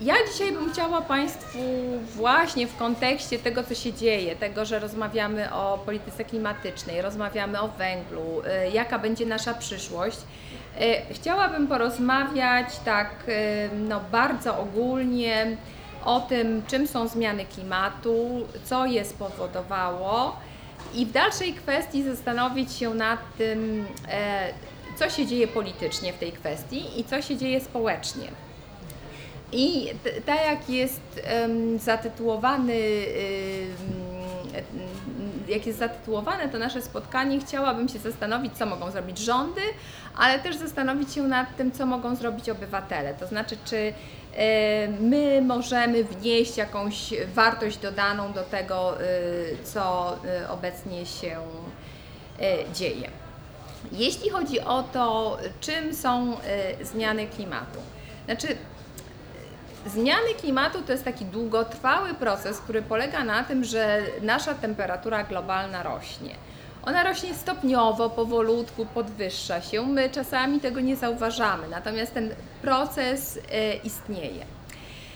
ja dzisiaj bym chciała Państwu właśnie w kontekście tego, co się dzieje, tego, że rozmawiamy o polityce klimatycznej, rozmawiamy o węglu, y, jaka będzie nasza przyszłość, y, chciałabym porozmawiać tak no, bardzo ogólnie o tym, czym są zmiany klimatu, co je spowodowało i w dalszej kwestii zastanowić się nad tym, co się dzieje politycznie w tej kwestii i co się dzieje społecznie. I tak jak jest um, zatytułowany, um, jak jest zatytułowane to nasze spotkanie, chciałabym się zastanowić, co mogą zrobić rządy, ale też zastanowić się nad tym, co mogą zrobić obywatele. To znaczy, czy my możemy wnieść jakąś wartość dodaną do tego, y, co y, obecnie się dzieje. Jeśli chodzi o to, czym są zmiany klimatu, znaczy Zmiany klimatu to jest taki długotrwały proces, który polega na tym, że nasza temperatura globalna rośnie. Ona rośnie stopniowo, powolutku, podwyższa się. My czasami tego nie zauważamy, natomiast ten proces e, istnieje.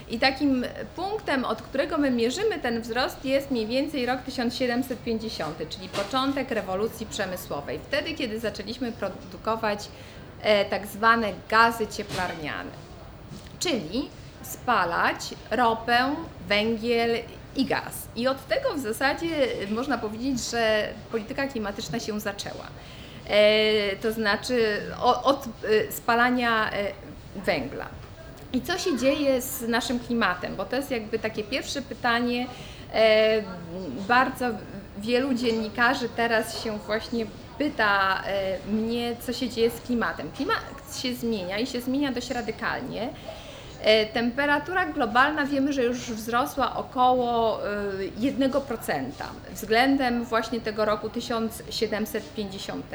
I takim punktem, od którego my mierzymy ten wzrost, jest mniej więcej rok 1750, czyli początek rewolucji przemysłowej. Wtedy, kiedy zaczęliśmy produkować e, tak zwane gazy cieplarniane, czyli spalać ropę, węgiel i gaz. I od tego w zasadzie można powiedzieć, że polityka klimatyczna się zaczęła. E, to znaczy od, e, spalania e, węgla. I co się dzieje z naszym klimatem? Bo to jest jakby takie pierwsze pytanie. Bardzo wielu dziennikarzy teraz się właśnie pyta mnie, co się dzieje z klimatem. Klimat się zmienia i się zmienia dość radykalnie. E, temperatura globalna wiemy, że już wzrosła około 1% e, względem właśnie tego roku 1750.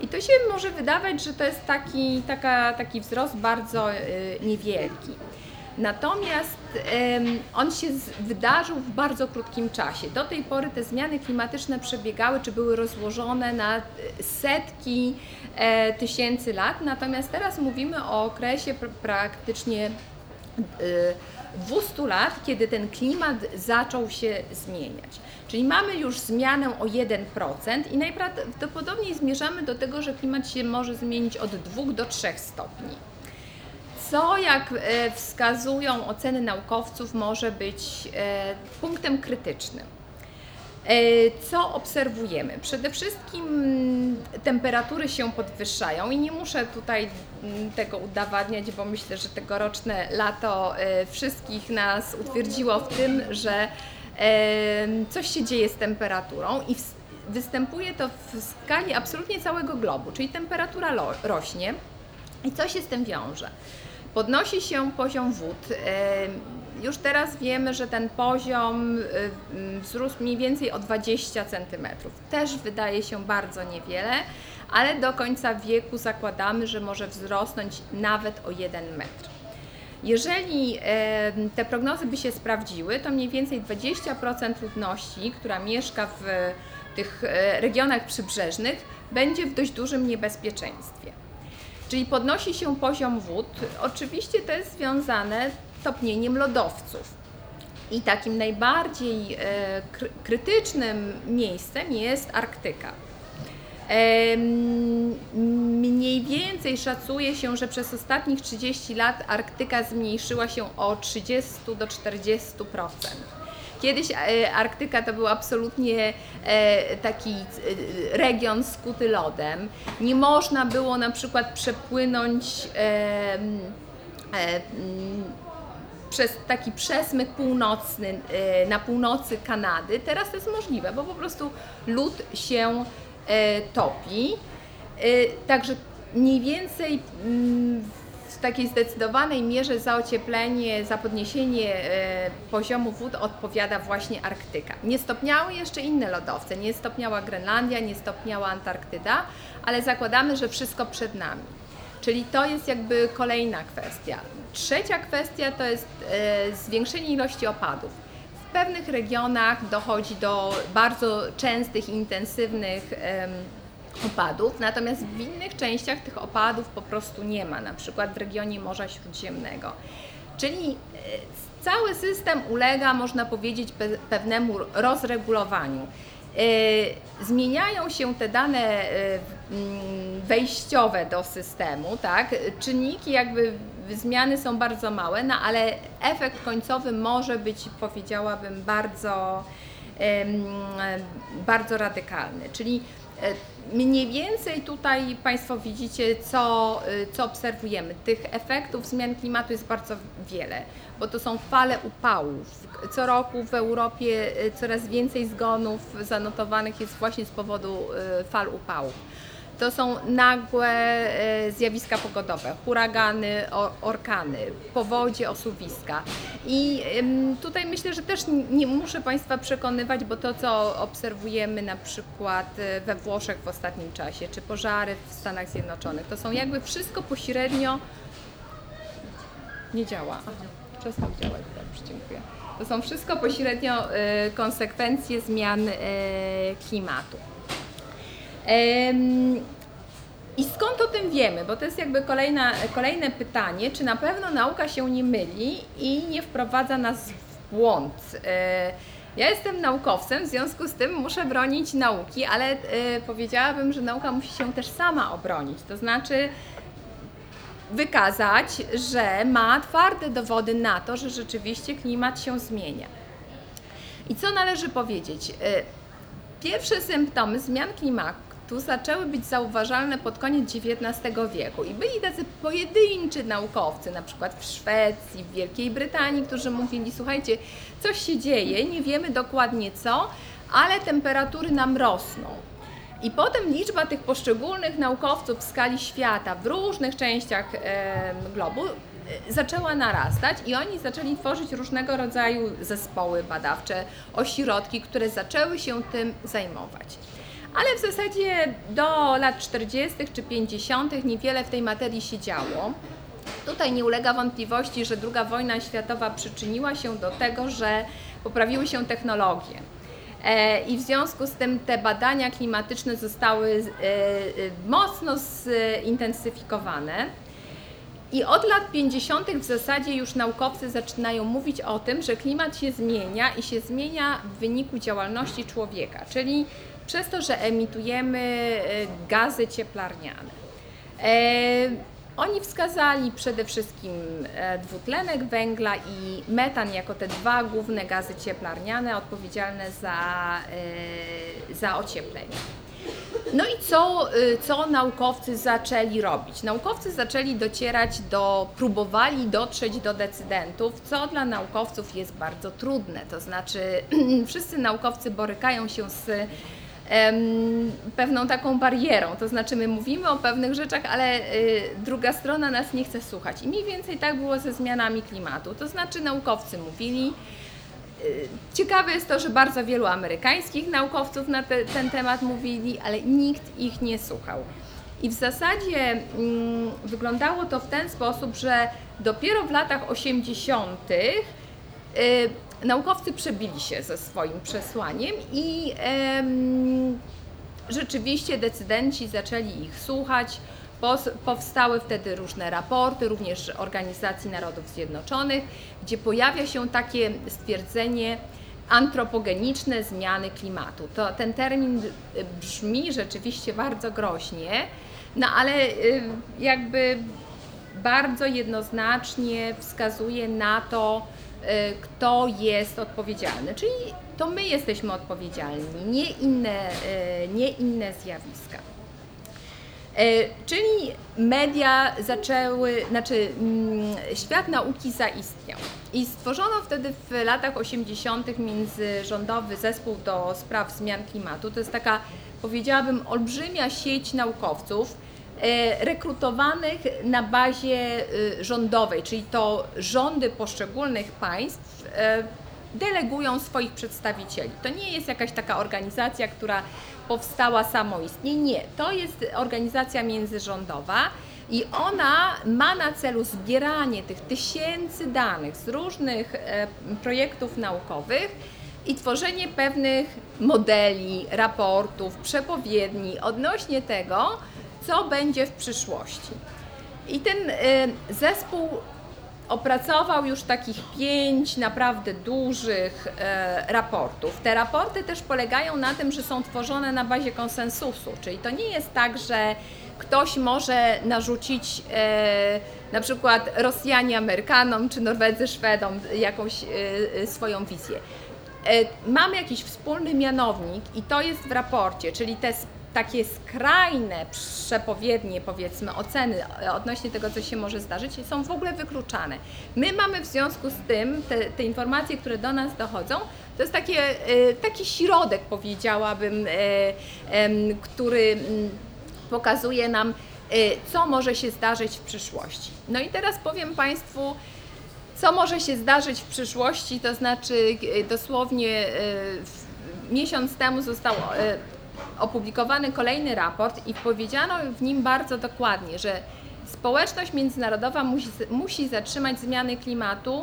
I to się może wydawać, że to jest taki, taka, taki wzrost bardzo e, niewielki. Natomiast on się wydarzył w bardzo krótkim czasie. Do tej pory te zmiany klimatyczne przebiegały, czy były rozłożone na setki e, tysięcy lat, natomiast teraz mówimy o okresie pr praktycznie e, 200 lat, kiedy ten klimat zaczął się zmieniać. Czyli mamy już zmianę o 1% i najprawdopodobniej zmierzamy do tego, że klimat się może zmienić od 2 do 3 stopni co, jak e, wskazują oceny naukowców, może być e, punktem krytycznym. E, co obserwujemy? Przede wszystkim temperatury się podwyższają i nie muszę tutaj tego udowadniać, bo myślę, że tegoroczne lato wszystkich nas utwierdziło w tym, że coś się dzieje z temperaturą i występuje to w skali absolutnie całego globu, czyli temperatura rośnie. I co się z tym wiąże? Podnosi się poziom wód. Już teraz wiemy, że ten poziom wzrósł mniej więcej o 20 cm. Też wydaje się bardzo niewiele, ale do końca wieku zakładamy, że może wzrosnąć nawet o 1 metr. Jeżeli te prognozy by się sprawdziły, to mniej więcej 20% ludności, która mieszka w tych e, regionach przybrzeżnych, będzie w dość dużym niebezpieczeństwie. Czyli podnosi się poziom wód. Oczywiście to jest związane z topnieniem lodowców. I takim najbardziej e, krytycznym miejscem jest Arktyka. Mniej więcej szacuje się, że przez ostatnich 30 lat Arktyka zmniejszyła się o 30 do 40%. Kiedyś e, Arktyka to był absolutnie e, taki e, region skuty lodem. Nie można było na przykład przepłynąć przez taki przesmyk północny na północy Kanady. Teraz to jest możliwe, bo po prostu lód się topi. Także mniej więcej w takiej zdecydowanej mierze za ocieplenie, za podniesienie e, poziomu wód odpowiada właśnie Arktyka. Nie stopniały jeszcze inne lodowce, nie stopniała Grenlandia, nie stopniała Antarktyda, ale zakładamy, że wszystko przed nami. Czyli to jest jakby kolejna kwestia. Trzecia kwestia to jest e, zwiększenie ilości opadów. W pewnych regionach dochodzi do bardzo częstych, intensywnych opadów, natomiast w innych częściach tych opadów po prostu nie ma, na przykład w regionie Morza Śródziemnego. Czyli e, cały system ulega, można powiedzieć, pewnemu rozregulowaniu. E, zmieniają się te dane e, wejściowe do systemu, tak? Czynniki jakby zmiany są bardzo małe, no ale efekt końcowy może być, powiedziałabym, bardzo, bardzo radykalny. Czyli mniej więcej tutaj Państwo widzicie, co, co obserwujemy. Tych efektów zmian klimatu jest bardzo wiele, bo to są fale upałów, co roku w Europie y, coraz więcej zgonów zanotowanych jest właśnie z powodu y, fal upałów. To są nagłe y, zjawiska pogodowe, huragany, orkany, powodzie, osuwiska. I tutaj myślę, że też nie muszę Państwa przekonywać, bo to, co obserwujemy na przykład we Włoszech w ostatnim czasie, czy pożary w Stanach Zjednoczonych, to są jakby wszystko pośrednio. Nie działa. Przestał działać, dobrze, dziękuję. To są wszystko pośrednio y, konsekwencje zmian klimatu. I skąd o tym wiemy? Bo to jest jakby kolejna, kolejne pytanie, czy na pewno nauka się nie myli i nie wprowadza nas w błąd. Y, ja jestem naukowcem, w związku z tym muszę bronić nauki, ale powiedziałabym, że nauka musi się też sama obronić. To znaczy, wykazać, że ma twarde dowody na to, że rzeczywiście klimat się zmienia. I co należy powiedzieć? Y, pierwsze symptomy zmian klimatu zaczęły być zauważalne pod koniec XIX wieku i byli tacy pojedynczy naukowcy, na przykład w Szwecji, w Wielkiej Brytanii, którzy mówili: Słuchajcie, coś się dzieje, nie wiemy dokładnie co, ale temperatury nam rosną. I potem liczba tych poszczególnych naukowców w skali świata w różnych częściach e, globu zaczęła narastać i oni zaczęli tworzyć różnego rodzaju zespoły badawcze, ośrodki, które zaczęły się tym zajmować. Ale w zasadzie do lat 40. czy 50. niewiele w tej materii się działo. Tutaj nie ulega wątpliwości, że II wojna światowa przyczyniła się do tego, że poprawiły się technologie E, I w związku z tym te badania klimatyczne zostały e, e, mocno zintensyfikowane. I od lat 50. w zasadzie już naukowcy zaczynają mówić o tym, że klimat się zmienia i się zmienia w wyniku działalności człowieka, czyli przez to, że emitujemy gazy cieplarniane. Oni wskazali przede wszystkim e, dwutlenek węgla i metan jako te dwa główne gazy cieplarniane odpowiedzialne za, e, za ocieplenie. No i co, e, co naukowcy zaczęli robić? Naukowcy zaczęli docierać do, próbowali dotrzeć do decydentów, co dla naukowców jest bardzo trudne. To znaczy, wszyscy naukowcy borykają się z pewną taką barierą. To znaczy, my mówimy o pewnych rzeczach, ale y, druga strona nas nie chce słuchać. I mniej więcej tak było ze zmianami klimatu. To znaczy, naukowcy mówili. Y, ciekawe jest to, że bardzo wielu amerykańskich naukowców na te, ten temat mówili, ale nikt ich nie słuchał. I w zasadzie mm, wyglądało to w ten sposób, że dopiero w latach 80. Y, naukowcy przebili się ze swoim przesłaniem i rzeczywiście decydenci zaczęli ich słuchać. Powstały wtedy różne raporty, również Organizacji Narodów Zjednoczonych, gdzie pojawia się takie stwierdzenie antropogeniczne zmiany klimatu. To, ten termin brzmi rzeczywiście bardzo groźnie, no ale y, jakby bardzo jednoznacznie wskazuje na to, kto jest odpowiedzialny. Czyli to my jesteśmy odpowiedzialni, nie inne, y, nie inne zjawiska. Y, czyli media zaczęły, znaczy mm, świat nauki zaistniał. I stworzono wtedy w latach 80. międzyrządowy zespół do spraw zmian klimatu. To jest taka, powiedziałabym, olbrzymia sieć naukowców, rekrutowanych na bazie y, rządowej, czyli to rządy poszczególnych państw e, delegują swoich przedstawicieli. To nie jest jakaś taka organizacja, która powstała samoistnie. Nie, to jest organizacja międzyrządowa i ona ma na celu zbieranie tych tysięcy danych z różnych e, projektów naukowych i tworzenie pewnych modeli, raportów, przepowiedni odnośnie tego, co będzie w przyszłości. I ten y, zespół opracował już takich pięć naprawdę dużych e, raportów. Te raporty też polegają na tym, że są tworzone na bazie konsensusu, czyli to nie jest tak, że ktoś może narzucić e, na przykład Rosjanie Amerykanom czy Norwedzy Szwedom jakąś swoją wizję. Mamy jakiś wspólny mianownik i to jest w raporcie, czyli te takie skrajne przepowiednie, powiedzmy, oceny odnośnie tego, co się może zdarzyć, są w ogóle wykluczane. My mamy w związku z tym, te, te informacje, które do nas dochodzą, to jest takie, e, taki środek, powiedziałabym, który pokazuje nam, co może się zdarzyć w przyszłości. No i teraz powiem Państwu, co może się zdarzyć w przyszłości, to znaczy e, dosłownie e, miesiąc temu został e, opublikowany kolejny raport i powiedziano w nim bardzo dokładnie, że społeczność międzynarodowa musi, musi zatrzymać zmiany klimatu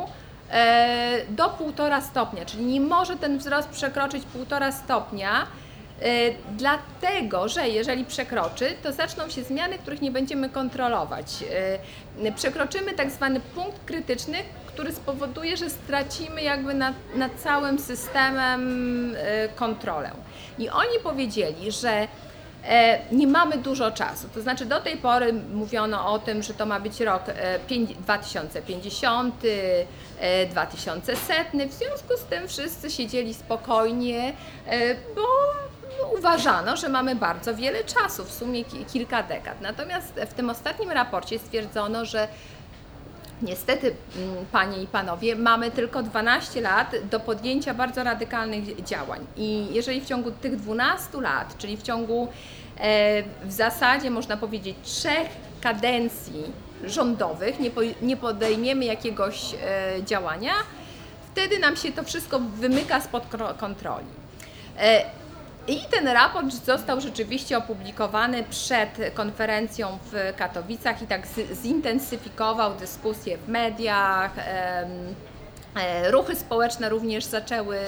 do 1,5 stopnia, czyli nie może ten wzrost przekroczyć 1,5 stopnia, dlatego że jeżeli przekroczy, to zaczną się zmiany, których nie będziemy kontrolować. Przekroczymy tak zwany punkt krytyczny, który spowoduje, że stracimy jakby nad, nad całym systemem e, kontrolę. I oni powiedzieli, że e, nie mamy dużo czasu. To znaczy do tej pory mówiono o tym, że to ma być rok 2050, 2100. W związku z tym wszyscy siedzieli spokojnie, e, bo uważano, że mamy bardzo wiele czasu, w sumie kilka dekad. Natomiast w tym ostatnim raporcie stwierdzono, że Niestety, mm, Panie i Panowie, mamy tylko 12 lat do podjęcia bardzo radykalnych działań. I jeżeli w ciągu tych 12 lat, czyli w ciągu e, w zasadzie można powiedzieć trzech kadencji rządowych, nie, po, nie podejmiemy jakiegoś e, działania, wtedy nam się to wszystko wymyka spod kontroli. I ten raport został rzeczywiście opublikowany przed konferencją w Katowicach i tak zintensyfikował dyskusję w mediach. E, ruchy społeczne również zaczęły,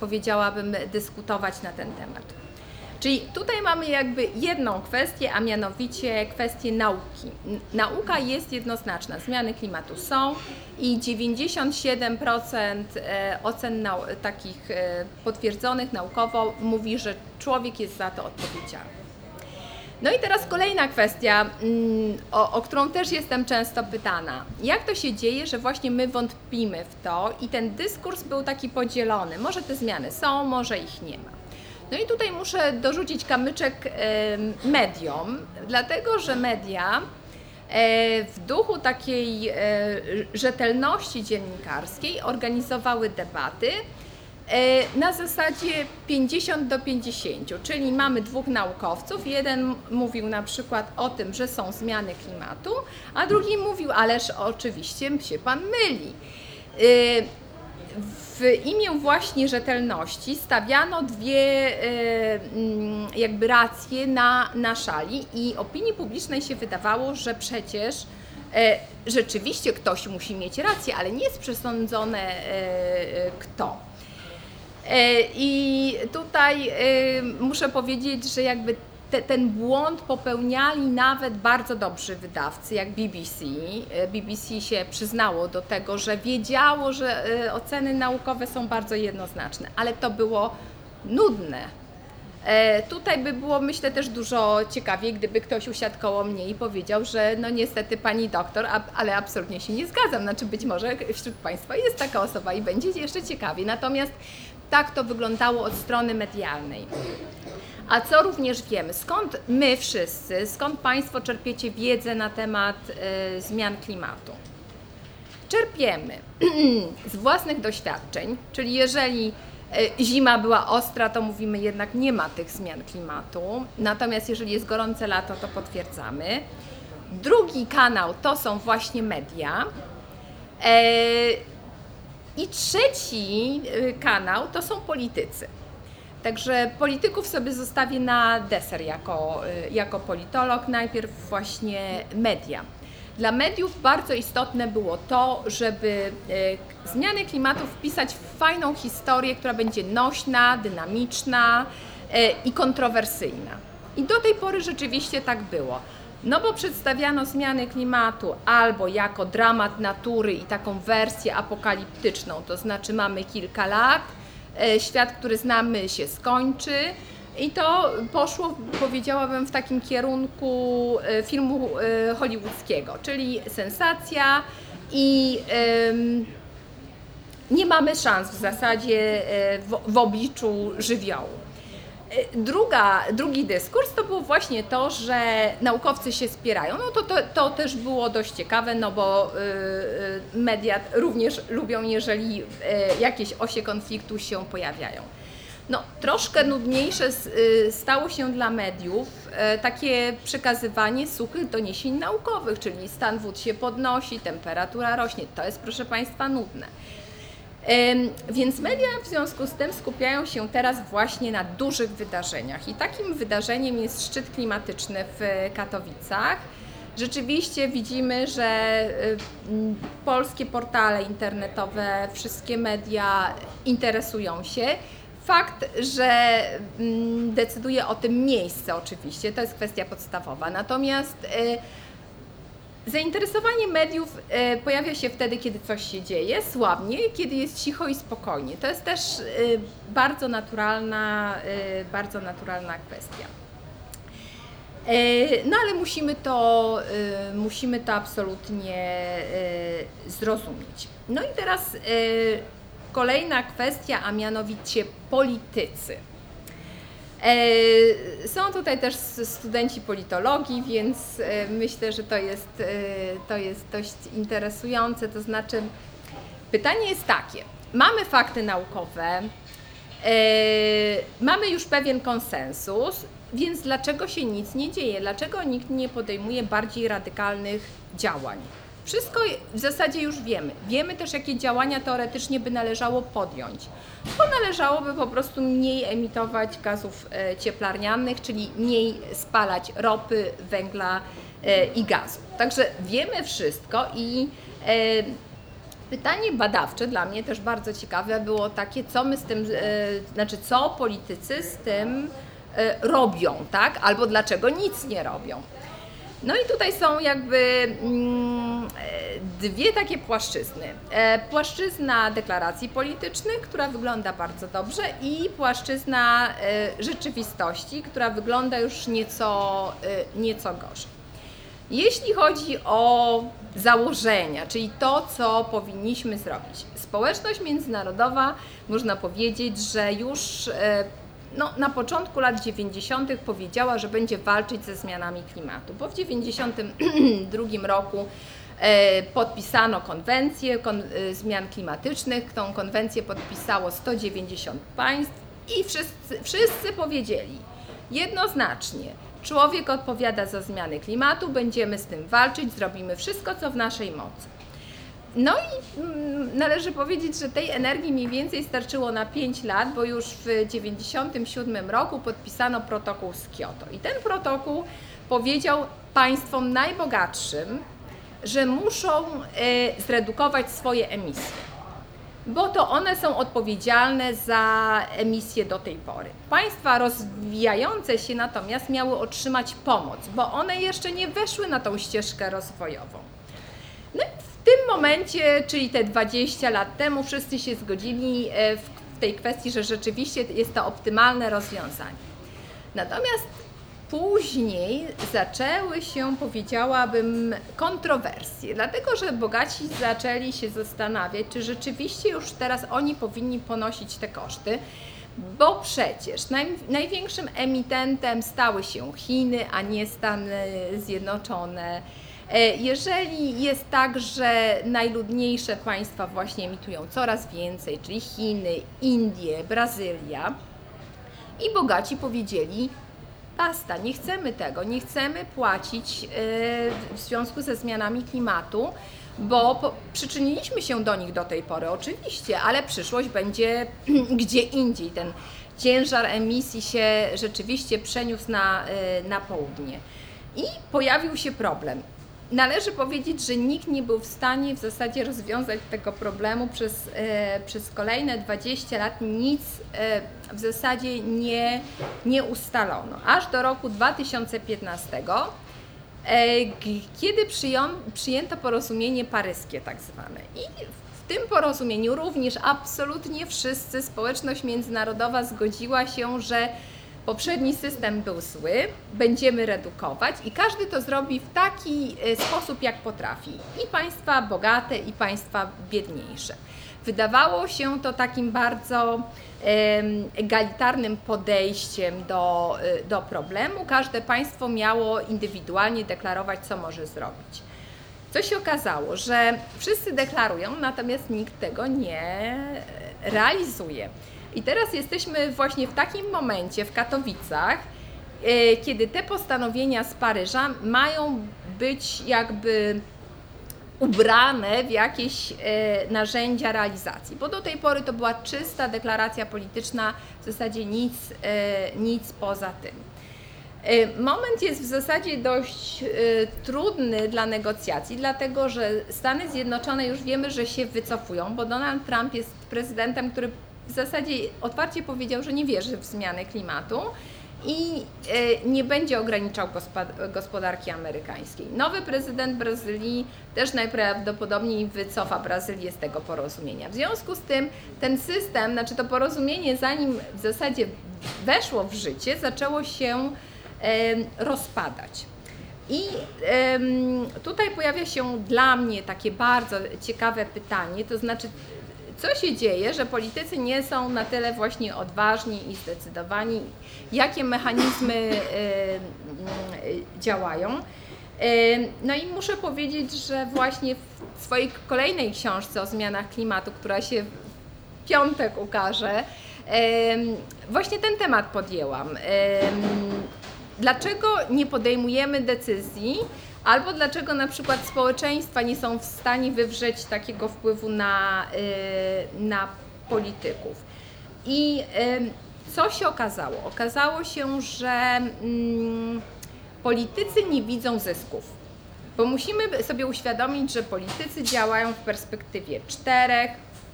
powiedziałabym, dyskutować na ten temat. Czyli tutaj mamy jakby jedną kwestię, a mianowicie kwestię nauki. Nauka jest jednoznaczna, zmiany klimatu są i 97% e, ocen takich e, potwierdzonych naukowo mówi, że człowiek jest za to odpowiedzialny. No i teraz kolejna kwestia, mm, o, o, którą też jestem często pytana. Jak to się dzieje, że właśnie my wątpimy w to i ten dyskurs był taki podzielony? Może te zmiany są, może ich nie ma. No i tutaj muszę dorzucić kamyczek mediom, dlatego że media e, w duchu takiej e, rzetelności dziennikarskiej organizowały debaty e, na zasadzie 50 do 50, czyli mamy dwóch naukowców. Jeden mówił na przykład o tym, że są zmiany klimatu, a drugi mówił, ależ oczywiście się pan myli w imię właśnie rzetelności stawiano dwie e, mm, jakby racje na, na szali i opinii publicznej się wydawało, że przecież e, rzeczywiście ktoś musi mieć rację, ale nie jest przesądzone e, kto. I tutaj muszę powiedzieć, że jakby te, ten błąd popełniali nawet bardzo dobrzy wydawcy, jak BBC. E, BBC się przyznało do tego, że wiedziało, że e, oceny naukowe są bardzo jednoznaczne, ale to było nudne. E, tutaj by było, myślę, też dużo ciekawiej, gdyby ktoś usiadł koło mnie i powiedział, że no niestety pani doktor, ale absolutnie się nie zgadzam. Znaczy być może wśród Państwa jest taka osoba i będzie jeszcze ciekawiej. Natomiast tak to wyglądało od strony medialnej. A co również wiemy? Skąd my wszyscy, skąd Państwo czerpiecie wiedzę na temat y, zmian klimatu? Czerpiemy z własnych doświadczeń, czyli jeżeli y, zima była ostra, to mówimy jednak nie ma tych zmian klimatu. Natomiast jeżeli jest gorące lato, to potwierdzamy. Drugi kanał to są właśnie media. E, I trzeci kanał to są politycy. Także polityków sobie zostawię na deser jako, y, jako politolog. Najpierw właśnie media. Dla mediów bardzo istotne było to, żeby y, zmiany klimatu wpisać w fajną historię, która będzie nośna, dynamiczna y, i kontrowersyjna. I do tej pory rzeczywiście tak było. No bo przedstawiano zmiany klimatu albo jako dramat natury i taką wersję apokaliptyczną, to znaczy mamy kilka lat, świat, który znamy się skończy, i to poszło, powiedziałabym, w takim kierunku e, filmu e, hollywoodzkiego, czyli sensacja i nie mamy szans w zasadzie w, w obliczu żywiołu. Druga, drugi dyskurs to było właśnie to, że naukowcy się spierają. No to, to, to też było dość ciekawe, no bo y, media również lubią, jeżeli y, jakieś osie konfliktu się pojawiają. No, troszkę nudniejsze y, stało się dla mediów y, takie przekazywanie suchych doniesień naukowych, czyli stan wód się podnosi, temperatura rośnie. To jest, proszę Państwa, nudne. Więc media w związku z tym skupiają się teraz właśnie na dużych wydarzeniach. I takim wydarzeniem jest szczyt klimatyczny w Katowicach. Rzeczywiście widzimy, że polskie portale internetowe, wszystkie media interesują się. Fakt, że decyduje o tym miejsce oczywiście, to jest kwestia podstawowa. Natomiast y, Zainteresowanie mediów e, pojawia się wtedy, kiedy coś się dzieje, słabnie, kiedy jest cicho i spokojnie. To jest też e, bardzo naturalna, e, bardzo naturalna kwestia. No ale musimy to, musimy to absolutnie zrozumieć. No i teraz kolejna kwestia, a mianowicie politycy. E, są tutaj też studenci politologii, więc e, myślę, że to jest, e, to jest dość interesujące. To znaczy, pytanie jest takie: mamy fakty naukowe, mamy już pewien konsensus, więc dlaczego się nic nie dzieje? Dlaczego nikt nie podejmuje bardziej radykalnych działań? Wszystko w zasadzie już wiemy. Wiemy też, jakie działania teoretycznie by należało podjąć. Bo należałoby po prostu mniej emitować gazów e, cieplarnianych, czyli mniej spalać ropy, węgla e, i gazu. Także wiemy wszystko i e, Pytanie badawcze dla mnie też bardzo ciekawe było takie, co my z tym, znaczy co politycy z tym robią, tak? Albo dlaczego nic nie robią. No i tutaj są jakby mm, dwie takie płaszczyzny. E, płaszczyzna deklaracji politycznych, która wygląda bardzo dobrze i płaszczyzna e, rzeczywistości, która wygląda już nieco, e, nieco gorzej. Jeśli chodzi o założenia, czyli to, co powinniśmy zrobić, społeczność międzynarodowa, można powiedzieć, że już no, na początku lat 90. powiedziała, że będzie walczyć ze zmianami klimatu, bo w 92 roku e, podpisano konwencję kon, e, zmian klimatycznych. Tą konwencję podpisało 190 państw i wszyscy, wszyscy powiedzieli jednoznacznie, człowiek odpowiada za zmiany klimatu, będziemy z tym walczyć, zrobimy wszystko, co w naszej mocy. No i mm, należy powiedzieć, że tej energii mniej więcej starczyło na 5 lat, bo już w 1997 roku podpisano protokół z Kioto. I ten protokół powiedział państwom najbogatszym, że muszą e, zredukować swoje emisje, bo to one są odpowiedzialne za emisje do tej pory. Państwa rozwijające się natomiast miały otrzymać pomoc, bo one jeszcze nie weszły na tą ścieżkę rozwojową. No tym momencie, czyli te 20 lat temu, wszyscy się zgodzili e, w tej kwestii, że rzeczywiście jest to optymalne rozwiązanie. Natomiast później zaczęły się, powiedziałabym, kontrowersje, dlatego że bogaci zaczęli się zastanawiać, czy rzeczywiście już teraz oni powinni ponosić te koszty. Bo przecież naj, największym emitentem stały się Chiny, a nie Stany Zjednoczone, jeżeli jest tak, że najludniejsze państwa właśnie emitują coraz więcej, czyli Chiny, Indie, Brazylia, i bogaci powiedzieli, basta, nie chcemy tego, nie chcemy płacić e, w związku ze zmianami klimatu, bo przyczyniliśmy się do nich do tej pory, oczywiście, ale przyszłość będzie gdzie indziej. Ten ciężar emisji się rzeczywiście przeniósł na, e, na południe. I pojawił się problem. Należy powiedzieć, że nikt nie był w stanie w zasadzie rozwiązać tego problemu przez, e, przez kolejne 20 lat. Nic e, w zasadzie nie, nie ustalono. Aż do roku 2015 kiedy przyjęto porozumienie paryskie tak zwane. I w tym porozumieniu również absolutnie wszyscy, społeczność międzynarodowa zgodziła się, że poprzedni system był zły, będziemy redukować i każdy to zrobi w taki e, sposób, jak potrafi. I państwa bogate, i państwa biedniejsze. Wydawało się to takim bardzo egalitarnym podejściem do, e, do problemu. Każde państwo miało indywidualnie deklarować, co może zrobić. Co się okazało, że wszyscy deklarują, natomiast nikt tego nie realizuje. I teraz jesteśmy właśnie w takim momencie w Katowicach, e, kiedy te postanowienia z Paryża mają być jakby ubrane w jakieś e, narzędzia realizacji, bo do tej pory to była czysta deklaracja polityczna, w zasadzie nic, e, nic poza tym. Moment jest w zasadzie dość trudny dla negocjacji, dlatego że Stany Zjednoczone już wiemy, że się wycofują, bo Donald Trump jest prezydentem, który w zasadzie otwarcie powiedział, że nie wierzy w zmianę klimatu i e, nie będzie ograniczał gospodarki amerykańskiej. Nowy prezydent Brazylii też najprawdopodobniej wycofa Brazylię z tego porozumienia. W związku z tym ten system, znaczy to porozumienie, zanim w zasadzie weszło w życie, zaczęło się rozpadać. I tutaj pojawia się dla mnie takie bardzo ciekawe pytanie, to znaczy co się dzieje, że politycy nie są na tyle właśnie odważni i zdecydowani, jakie mechanizmy y, y, działają. Y, no i muszę powiedzieć, że właśnie w swojej kolejnej książce o zmianach klimatu, która się w piątek ukaże, właśnie ten temat podjęłam. Dlaczego nie podejmujemy decyzji, albo dlaczego na przykład społeczeństwa nie są w stanie wywrzeć takiego wpływu na, y, na polityków. I co się okazało? Okazało się, że mm, politycy nie widzą zysków. Bo musimy sobie uświadomić, że politycy działają w perspektywie 4,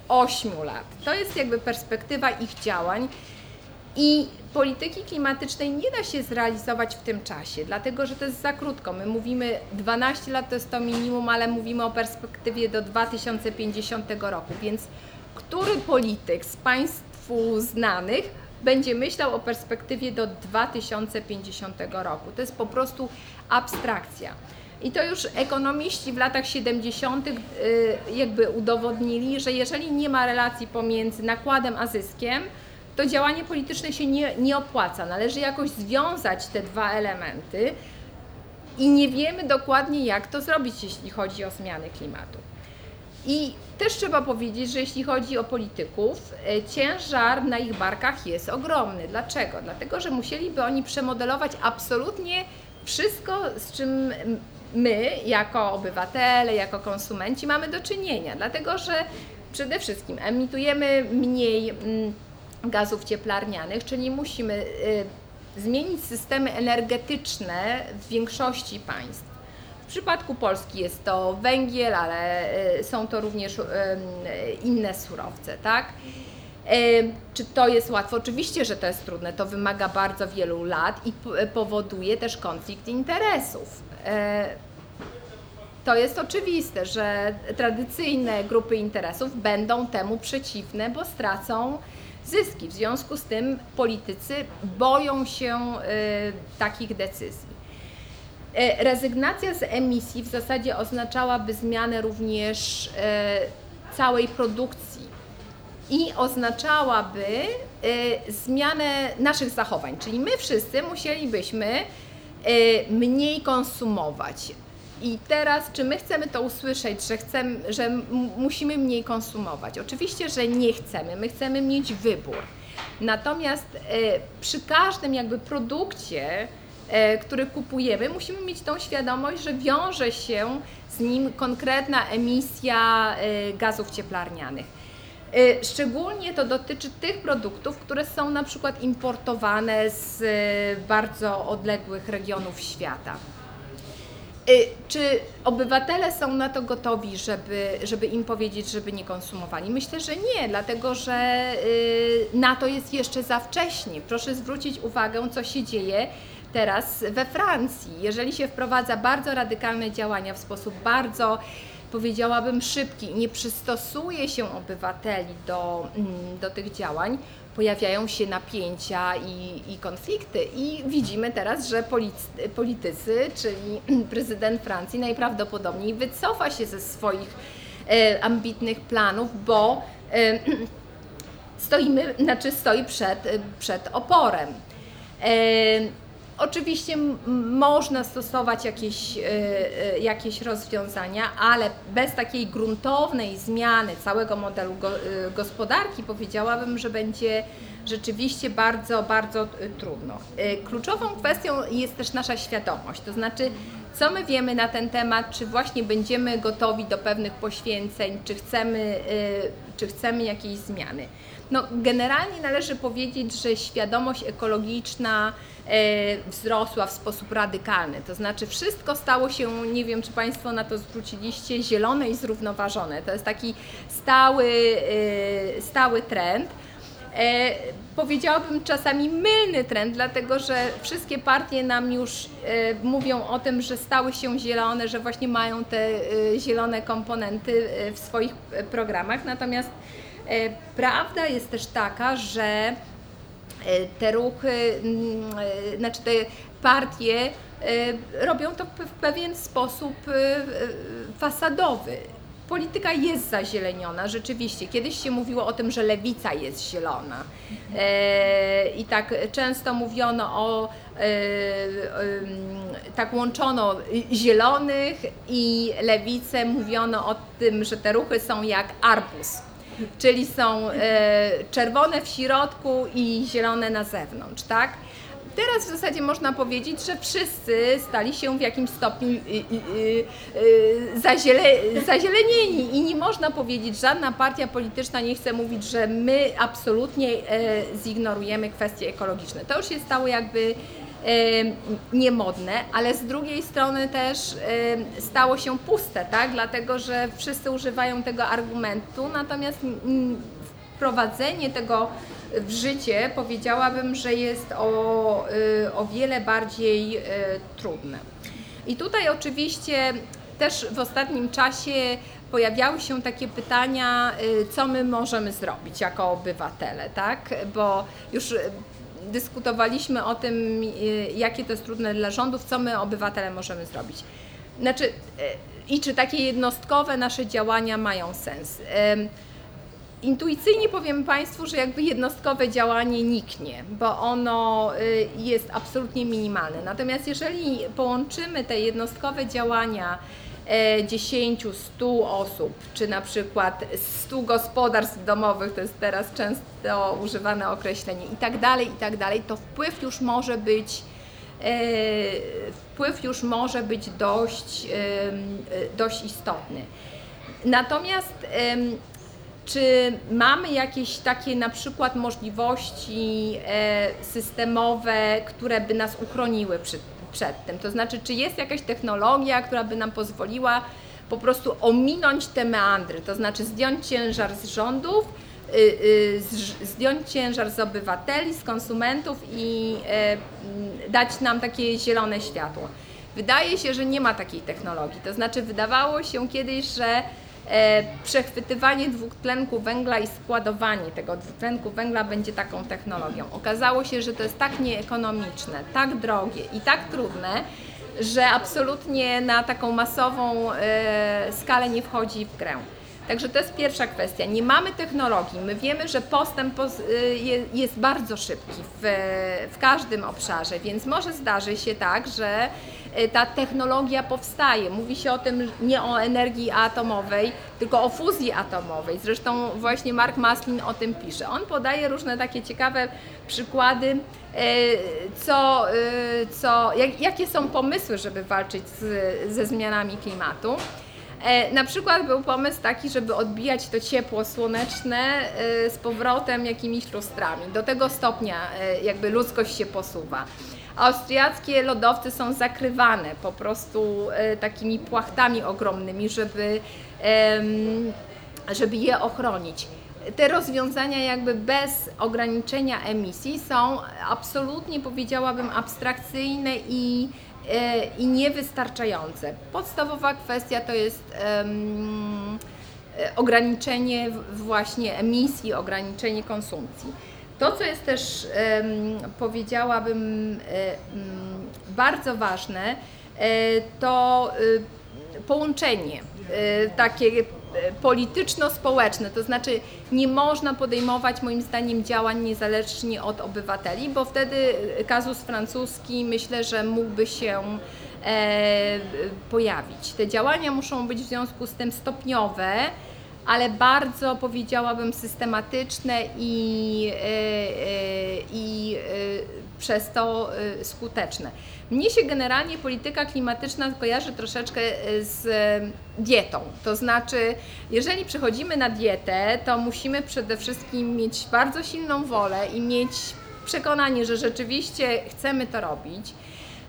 8 lat. To jest jakby perspektywa ich działań i polityki klimatycznej nie da się zrealizować w tym czasie, dlatego że to jest za krótko. My mówimy 12 lat to jest to minimum, ale mówimy o perspektywie do 2050 roku, więc który polityk z Państwu znanych będzie myślał o perspektywie do 2050 roku? To jest po prostu abstrakcja. I to już ekonomiści w latach 70. Y, jakby udowodnili, że jeżeli nie ma relacji pomiędzy nakładem a zyskiem, to działanie polityczne się nie, nie opłaca. Należy jakoś związać te dwa elementy i nie wiemy dokładnie, jak to zrobić, jeśli chodzi o zmiany klimatu. I też trzeba powiedzieć, że jeśli chodzi o polityków, e, ciężar na ich barkach jest ogromny. Dlaczego? Dlatego, że musieliby oni przemodelować absolutnie wszystko, z czym my, jako obywatele, jako konsumenci, mamy do czynienia. Dlatego, że przede wszystkim emitujemy mniej mm, gazów cieplarnianych, czyli musimy y, zmienić systemy energetyczne w większości państw. W przypadku Polski jest to węgiel, ale y, są to również y, inne surowce, tak? Czy to jest łatwo? Oczywiście, że to jest trudne. To wymaga bardzo wielu lat i powoduje też konflikt interesów. To jest oczywiste, że tradycyjne grupy interesów będą temu przeciwne, bo stracą zyski. W związku z tym politycy boją się y, takich decyzji. Y, rezygnacja z emisji w zasadzie oznaczałaby zmianę również y, całej produkcji i oznaczałaby zmianę naszych zachowań, czyli my wszyscy musielibyśmy mniej konsumować, i teraz, czy my chcemy to usłyszeć, że, chcemy, że musimy mniej konsumować? Oczywiście, że nie chcemy, my chcemy mieć wybór. Natomiast e, przy każdym jakby produkcie, e, który kupujemy, musimy mieć tą świadomość, że wiąże się z nim konkretna emisja e, gazów cieplarnianych. Szczególnie to dotyczy tych produktów, które są na przykład importowane z bardzo odległych regionów świata. Y, czy obywatele są na to gotowi, żeby, żeby im powiedzieć, żeby nie konsumowali? Myślę, że nie, dlatego że y, na to jest jeszcze za wcześnie. Proszę zwrócić uwagę, co się dzieje teraz we Francji. Jeżeli się wprowadza bardzo radykalne działania w sposób bardzo powiedziałabym szybki nie przystosuje się obywateli do, mm, do tych działań, pojawiają się napięcia i, i konflikty. I widzimy teraz, że politycy, czyli prezydent Francji najprawdopodobniej wycofa się ze swoich e, ambitnych planów, bo e, stoimy, znaczy stoi przed, przed oporem. E, Oczywiście można stosować jakieś, e, e, jakieś rozwiązania, ale bez takiej gruntownej zmiany całego modelu e, gospodarki powiedziałabym, że będzie rzeczywiście bardzo, bardzo trudno. Kluczową kwestią jest też nasza świadomość, to znaczy co my wiemy na ten temat, czy właśnie będziemy gotowi do pewnych poświęceń, czy chcemy, czy chcemy jakiejś zmiany. No, generalnie należy powiedzieć, że świadomość ekologiczna e, wzrosła w sposób radykalny. To znaczy, wszystko stało się, nie wiem czy Państwo na to zwróciliście, zielone i zrównoważone. To jest taki stały, e, stały trend. E, powiedziałabym czasami mylny trend, dlatego że wszystkie partie nam już e, mówią o tym, że stały się zielone, że właśnie mają te e, zielone komponenty e, w swoich programach. Natomiast prawda jest też taka, że e, te ruchy, mm, e, znaczy te partie robią to w pewien sposób fasadowy. Polityka jest zazieleniona, rzeczywiście. Kiedyś się mówiło o tym, że lewica jest zielona. I tak często mówiono o, tak łączono zielonych i lewicę, mówiono o tym, że te ruchy są jak arbuz czyli są e, czerwone w środku i zielone na zewnątrz, tak? Teraz w zasadzie można powiedzieć, że wszyscy stali się w jakimś stopniu y, y, y, zaziele, zazielenieni i nie można powiedzieć, żadna partia polityczna nie chce mówić, że my absolutnie e, zignorujemy kwestie ekologiczne. To już się stało jakby niemodne, ale z drugiej strony też stało się puste, tak? dlatego że wszyscy używają tego argumentu, natomiast wprowadzenie tego w życie powiedziałabym, że jest o, y, o wiele bardziej y, trudne. I tutaj oczywiście też w ostatnim czasie pojawiały się takie pytania, y, co my możemy zrobić jako obywatele, tak? Bo już dyskutowaliśmy o tym, y, jakie to jest trudne dla rządów, co my obywatele możemy zrobić. Znaczy, y, i czy takie jednostkowe nasze działania mają sens. Intuicyjnie powiem Państwu, że jakby jednostkowe działanie niknie, bo ono y, jest absolutnie minimalne. Natomiast jeżeli połączymy te jednostkowe działania 10, e, 100 osób, czy na przykład 100 gospodarstw domowych, to jest teraz często używane określenie i tak dalej, i tak dalej, to wpływ już może być e, wpływ już może być dość, dość istotny. Natomiast czy mamy jakieś takie na przykład możliwości e, systemowe, które by nas uchroniły przed przed tym. To znaczy, czy jest jakaś technologia, która by nam pozwoliła po prostu ominąć te meandry, to znaczy zdjąć ciężar z rządów, y, y, zdjąć ciężar z obywateli, z konsumentów i e, mm, dać nam takie zielone światło. Wydaje się, że nie ma takiej technologii. To znaczy, wydawało się kiedyś, że przechwytywanie dwutlenku węgla i składowanie tego dwutlenku węgla będzie taką technologią. Okazało się, że to jest tak nieekonomiczne, tak drogie i tak trudne, że absolutnie na taką masową e, skalę nie wchodzi w grę. Także to jest pierwsza kwestia. Nie mamy technologii. My wiemy, że postęp e, jest bardzo szybki w, w każdym obszarze, więc może zdarzy się tak, że Y, ta technologia powstaje. Mówi się o tym nie o energii atomowej, tylko o fuzji atomowej. Zresztą właśnie Mark Maslin o tym pisze. On podaje różne takie ciekawe przykłady, y, co, y, co, jak, jakie są pomysły, żeby walczyć z, ze zmianami klimatu. E, na przykład był pomysł taki, żeby odbijać to ciepło słoneczne z powrotem jakimiś lustrami. Do tego stopnia jakby ludzkość się posuwa. Austriackie lodowce są zakrywane po prostu e, takimi płachtami ogromnymi, żeby, żeby je ochronić. te rozwiązania jakby bez ograniczenia emisji są absolutnie powiedziałabym abstrakcyjne i, e, i niewystarczające. Podstawowa kwestia to jest um, ograniczenie właśnie emisji, ograniczenie konsumpcji. To, co jest też um, powiedziałabym um, bardzo ważne, to połączenie takie polityczno-społeczne, to znaczy nie można podejmować moim zdaniem działań niezależnie od obywateli, bo wtedy kazus francuski myślę, że mógłby się e, pojawić. Te działania muszą być w związku z tym stopniowe, ale bardzo powiedziałabym systematyczne i, e, e, i e, przez to skuteczne. Mnie się generalnie polityka klimatyczna kojarzy troszeczkę z dietą. To znaczy, jeżeli przechodzimy na dietę, to musimy przede wszystkim mieć bardzo silną wolę i mieć przekonanie, że rzeczywiście chcemy to robić.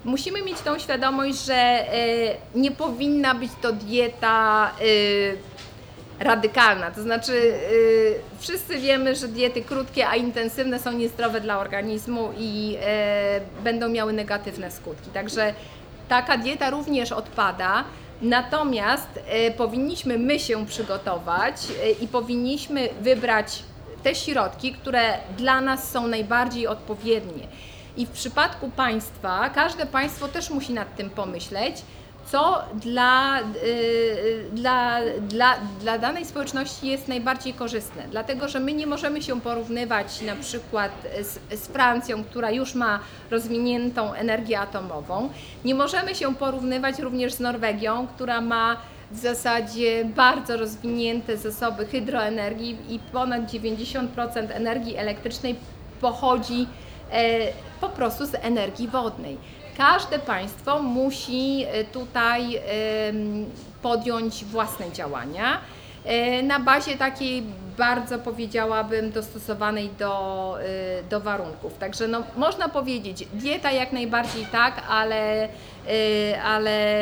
Musimy mieć tą świadomość, że nie powinna być to dieta radykalna. To znaczy, yy, wszyscy wiemy, że diety krótkie, a intensywne są niezdrowe dla organizmu i yy, będą miały negatywne skutki. Także taka dieta również odpada. Natomiast yy, powinniśmy my się przygotować y, i powinniśmy wybrać te środki, które dla nas są najbardziej odpowiednie. I w przypadku państwa, każde państwo też musi nad tym pomyśleć, co dla, y, dla, dla, dla danej społeczności jest najbardziej korzystne. Dlatego, że my nie możemy się porównywać na przykład z, z Francją, która już ma rozwiniętą energię atomową. Nie możemy się porównywać również z Norwegią, która ma w zasadzie bardzo rozwinięte zasoby hydroenergii i ponad 90% energii elektrycznej pochodzi e, po prostu z energii wodnej. Każde państwo musi e, tutaj podjąć własne działania e, na bazie takiej bardzo powiedziałabym dostosowanej do, e, do warunków. Także no, można powiedzieć, dieta jak najbardziej tak, ale, ale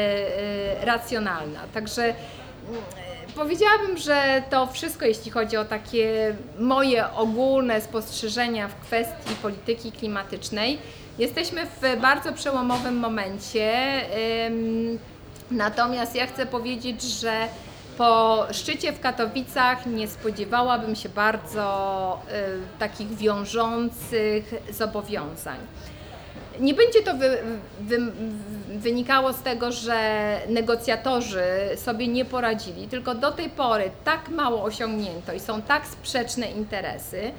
racjonalna. Także mm, powiedziałabym, że to wszystko, jeśli chodzi o takie moje ogólne spostrzeżenia w kwestii polityki klimatycznej. Jesteśmy w bardzo przełomowym momencie. Natomiast ja chcę powiedzieć, że po szczycie w Katowicach nie spodziewałabym się bardzo y, takich wiążących zobowiązań. Nie będzie to wy, wy, wynikało z tego, że negocjatorzy sobie nie poradzili, tylko do tej pory tak mało osiągnięto i są tak sprzeczne interesy,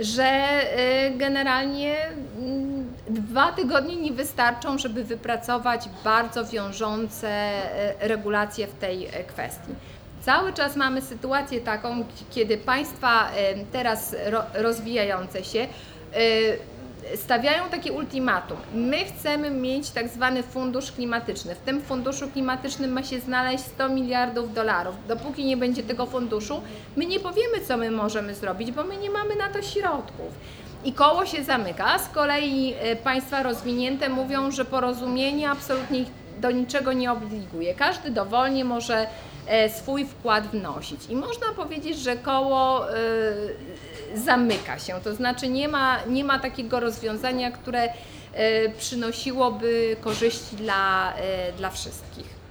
że y, generalnie mm, dwa tygodnie nie wystarczą, żeby wypracować bardzo wiążące y, regulacje w tej y, kwestii. Cały czas mamy sytuację taką, kiedy państwa teraz rozwijające się stawiają takie ultimatum. My chcemy mieć tak zwany fundusz klimatyczny. W tym funduszu klimatycznym ma się znaleźć 100 miliardów dolarów. Dopóki nie będzie tego funduszu, my nie powiemy, co my możemy zrobić, bo my nie mamy na to środków. I koło się zamyka. Z kolei e, państwa rozwinięte mówią, że porozumienie absolutnie do niczego nie obliguje. Każdy dowolnie może e, swój wkład wnosić. I można powiedzieć, że koło e, zamyka się, to znaczy nie ma, nie ma takiego rozwiązania, które przynosiłoby korzyści dla, dla wszystkich.